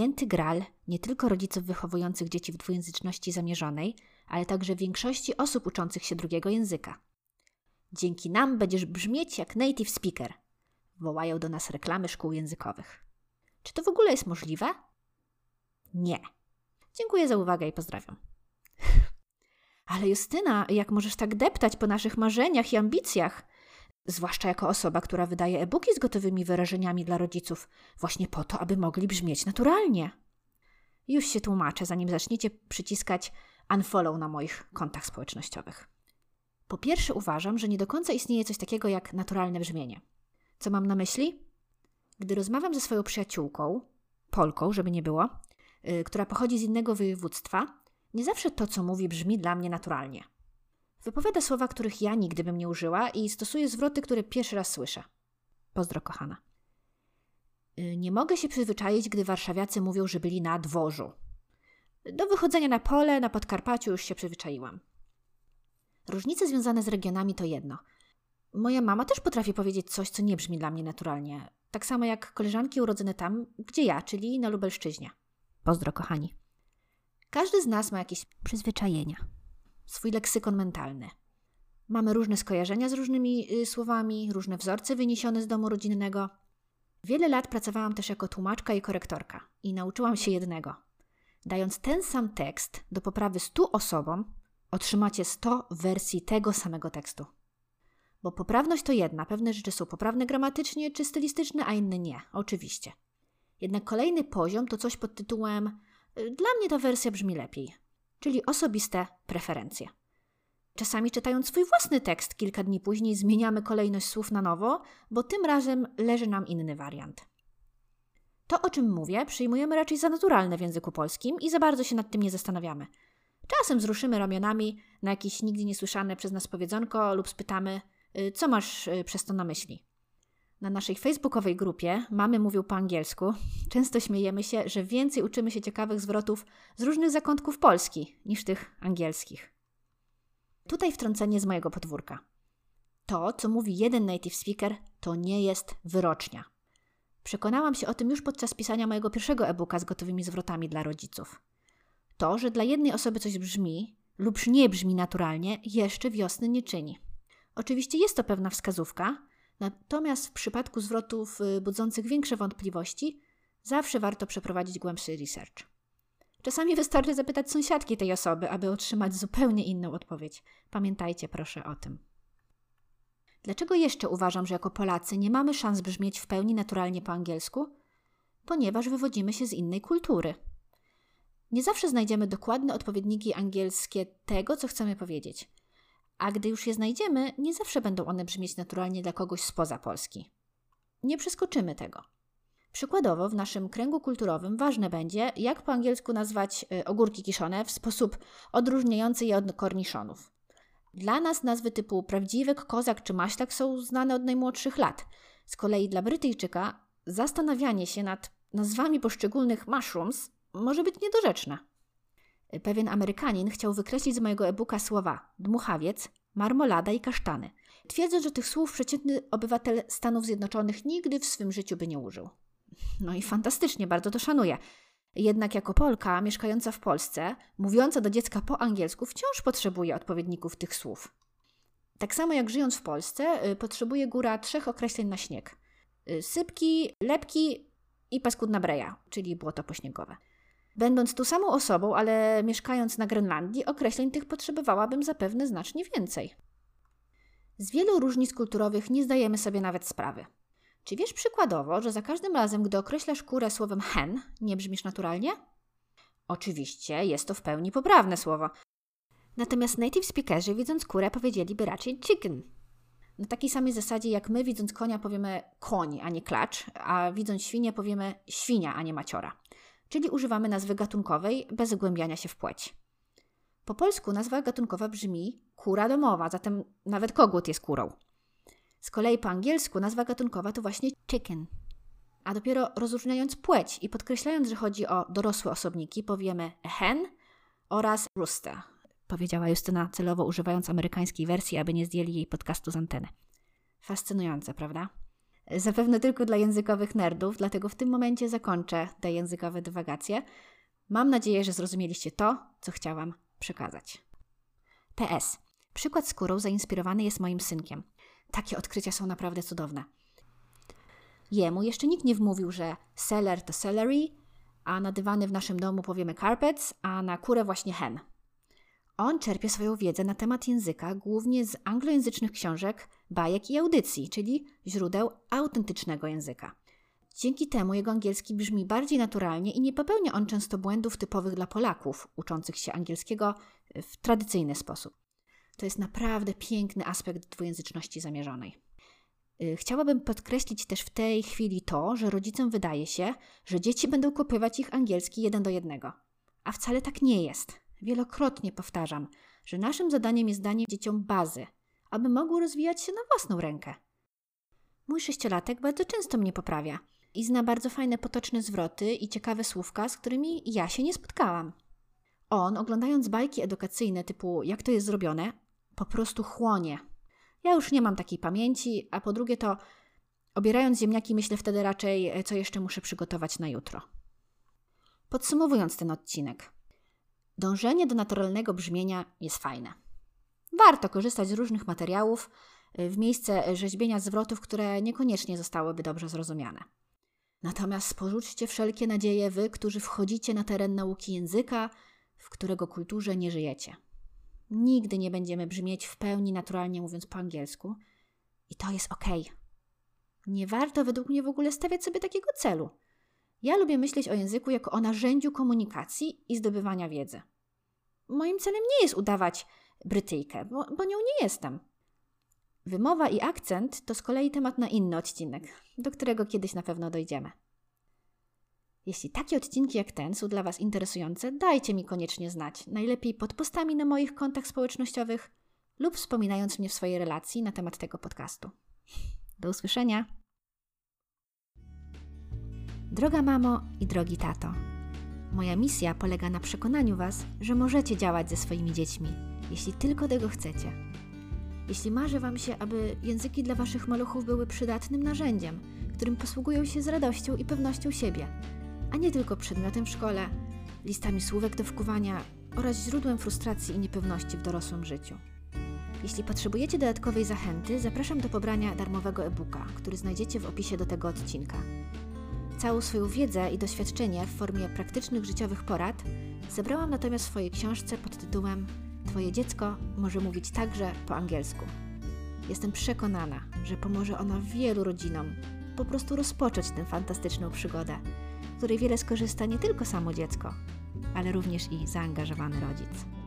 święty gral nie tylko rodziców wychowujących dzieci w dwujęzyczności zamierzonej, ale także większości osób uczących się drugiego języka. Dzięki nam będziesz brzmieć jak native speaker, wołają do nas reklamy szkół językowych. Czy to w ogóle jest możliwe? Nie. Dziękuję za uwagę i pozdrawiam. Ale Justyna, jak możesz tak deptać po naszych marzeniach i ambicjach? Zwłaszcza jako osoba, która wydaje e-booki z gotowymi wyrażeniami dla rodziców, właśnie po to, aby mogli brzmieć naturalnie. Już się tłumaczę, zanim zaczniecie przyciskać unfollow na moich kontach społecznościowych. Po pierwsze, uważam, że nie do końca istnieje coś takiego jak naturalne brzmienie. Co mam na myśli? Gdy rozmawiam ze swoją przyjaciółką, Polką, żeby nie było, yy, która pochodzi z innego województwa, nie zawsze to, co mówi, brzmi dla mnie naturalnie. Wypowiada słowa, których ja nigdy bym nie użyła i stosuje zwroty, które pierwszy raz słyszę. Pozdro, kochana. Yy, nie mogę się przyzwyczaić, gdy warszawiacy mówią, że byli na dworzu. Do wychodzenia na pole, na Podkarpaciu już się przyzwyczaiłam. Różnice związane z regionami to jedno. Moja mama też potrafi powiedzieć coś, co nie brzmi dla mnie naturalnie. Tak samo jak koleżanki urodzone tam, gdzie ja, czyli na Lubelszczyźnie. Pozdro, kochani. Każdy z nas ma jakieś przyzwyczajenia, swój leksykon mentalny. Mamy różne skojarzenia z różnymi y, słowami, różne wzorce wyniesione z domu rodzinnego. Wiele lat pracowałam też jako tłumaczka i korektorka i nauczyłam się jednego. Dając ten sam tekst do poprawy 100 osobom, otrzymacie 100 wersji tego samego tekstu. Bo poprawność to jedna, pewne rzeczy są poprawne gramatycznie czy stylistyczne, a inne nie, oczywiście. Jednak kolejny poziom to coś pod tytułem y, Dla mnie ta wersja brzmi lepiej, czyli osobiste preferencje. Czasami czytając swój własny tekst kilka dni później zmieniamy kolejność słów na nowo, bo tym razem leży nam inny wariant. To, o czym mówię, przyjmujemy raczej za naturalne w języku polskim i za bardzo się nad tym nie zastanawiamy. Czasem wzruszymy ramionami na jakieś nigdy niesłyszane przez nas powiedzonko lub spytamy, y, co masz y, przez to na myśli. Na naszej facebookowej grupie Mamy mówią po angielsku często śmiejemy się, że więcej uczymy się ciekawych zwrotów z różnych zakątków Polski niż tych angielskich. Tutaj wtrącenie z mojego podwórka. To, co mówi jeden native speaker, to nie jest wyrocznia. Przekonałam się o tym już podczas pisania mojego pierwszego e-booka z gotowymi zwrotami dla rodziców. To, że dla jednej osoby coś brzmi lub nie brzmi naturalnie, jeszcze wiosny nie czyni. Oczywiście jest to pewna wskazówka, natomiast w przypadku zwrotów y, budzących większe wątpliwości, zawsze warto przeprowadzić głębszy research. Czasami wystarczy zapytać sąsiadki tej osoby, aby otrzymać zupełnie inną odpowiedź. Pamiętajcie proszę o tym. Dlaczego jeszcze uważam, że jako Polacy nie mamy szans brzmieć w pełni naturalnie po angielsku? Ponieważ wywodzimy się z innej kultury. Nie zawsze znajdziemy dokładne odpowiedniki angielskie tego, co chcemy powiedzieć. A gdy już je znajdziemy, nie zawsze będą one brzmieć naturalnie dla kogoś spoza Polski. Nie przeskoczymy tego. Przykładowo, w naszym kręgu kulturowym ważne będzie, jak po angielsku nazwać y, ogórki kiszone w sposób odróżniający je od korniszonów. Dla nas nazwy typu prawdziwek, kozak czy maślak są znane od najmłodszych lat. Z kolei dla Brytyjczyka zastanawianie się nad nazwami poszczególnych mushrooms może być niedorzeczne. Pewien Amerykanin chciał wykreślić z mojego e-booka słowa dmuchawiec, marmolada i kasztany, twierdząc, że tych słów przeciętny obywatel Stanów Zjednoczonych nigdy w swym życiu by nie użył. No i fantastycznie, bardzo to szanuję. Jednak jako Polka mieszkająca w Polsce, mówiąca do dziecka po angielsku, wciąż potrzebuje odpowiedników tych słów. Tak samo jak żyjąc w Polsce, y, potrzebuje góra trzech określeń na śnieg: y, sypki, lepki i paskudna breja, czyli błoto pośniegowe. Będąc tu samą osobą, ale mieszkając na Grenlandii, określeń tych potrzebowałabym zapewne znacznie więcej. Z wielu różnic kulturowych nie zdajemy sobie nawet sprawy. Czy wiesz przykładowo, że za każdym razem, gdy określasz kurę słowem hen, nie brzmisz naturalnie? Oczywiście jest to w pełni poprawne słowo. Natomiast native speakerzy widząc kurę powiedzieliby raczej chicken. Na takiej samej zasadzie jak my widząc konia powiemy koń, a nie klacz, a widząc świnię powiemy świnia, a nie maciora. Czyli używamy nazwy gatunkowej bez zgłębiania się w płeć. Po polsku nazwa gatunkowa brzmi kura domowa, zatem nawet kogut jest kurą. Z kolei po angielsku nazwa gatunkowa to właśnie chicken. A dopiero rozróżniając płeć i podkreślając, że chodzi o dorosłe osobniki, powiemy hen oraz rooster, powiedziała Justyna celowo używając amerykańskiej wersji, aby nie zdjęli jej podcastu z anteny. Fascynujące, prawda? Zapewne tylko dla językowych nerdów, dlatego w tym momencie zakończę te językowe dywagacje. Mam nadzieję, że zrozumieliście to, co chciałam przekazać. PS. Przykład skórą zainspirowany jest moim synkiem. Takie odkrycia są naprawdę cudowne. Jemu jeszcze nikt nie wmówił, że seller to celery, a na dywany w naszym domu powiemy carpets, a na kurę właśnie hen. On czerpie swoją wiedzę na temat języka głównie z anglojęzycznych książek, bajek i audycji, czyli źródeł autentycznego języka. Dzięki temu jego angielski brzmi bardziej naturalnie i nie popełnia on często błędów typowych dla Polaków, uczących się angielskiego w tradycyjny sposób. To jest naprawdę piękny aspekt dwujęzyczności zamierzonej. Y, chciałabym podkreślić też w tej chwili to, że rodzicom wydaje się, że dzieci będą kopiować ich angielski jeden do jednego. A wcale tak nie jest. Wielokrotnie powtarzam, że naszym zadaniem jest danie dzieciom bazy, aby mogły rozwijać się na własną rękę. Mój sześciolatek bardzo często mnie poprawia i zna bardzo fajne potoczne zwroty i ciekawe słówka, z którymi ja się nie spotkałam. On, oglądając bajki edukacyjne typu jak to jest zrobione, po prostu chłonie. Ja już nie mam takiej pamięci, a po drugie to obierając ziemniaki myślę wtedy raczej, co jeszcze muszę przygotować na jutro. Podsumowując ten odcinek. Dążenie do naturalnego brzmienia jest fajne. Warto korzystać z różnych materiałów y, w miejsce rzeźbienia zwrotów, które niekoniecznie zostałyby dobrze zrozumiane. Natomiast porzućcie wszelkie nadzieje wy, którzy wchodzicie na teren nauki języka, w którego kulturze nie żyjecie. Nigdy nie będziemy brzmieć w pełni naturalnie mówiąc po angielsku i to jest ok. Nie warto według mnie w ogóle stawiać sobie takiego celu. Ja lubię myśleć o języku jako o narzędziu komunikacji i zdobywania wiedzy. Moim celem nie jest udawać Brytyjkę, bo, bo nią nie jestem. Wymowa i akcent to z kolei temat na inny odcinek, do którego kiedyś na pewno dojdziemy. Jeśli takie odcinki jak ten są dla Was interesujące, dajcie mi koniecznie znać. Najlepiej pod postami na moich kontach społecznościowych lub wspominając mnie w swojej relacji na temat tego podcastu. Do usłyszenia! Droga mamo i drogi tato, moja misja polega na przekonaniu Was, że możecie działać ze swoimi dziećmi, jeśli tylko tego chcecie. Jeśli marzy Wam się, aby języki dla Waszych maluchów były przydatnym narzędziem, którym posługują się z radością i pewnością siebie, a nie tylko przedmiotem w szkole, listami słówek do wkuwania oraz źródłem frustracji i niepewności w dorosłym życiu. Jeśli potrzebujecie dodatkowej zachęty, zapraszam do pobrania darmowego e-booka, który znajdziecie w opisie do tego odcinka. Całą swoją wiedzę i doświadczenie w formie praktycznych życiowych porad zebrałam natomiast w swojej książce pod tytułem Twoje dziecko może mówić także po angielsku. Jestem przekonana, że pomoże ona wielu rodzinom po prostu rozpocząć tę fantastyczną przygodę, której wiele skorzysta nie tylko samo dziecko, ale również i zaangażowany rodzic.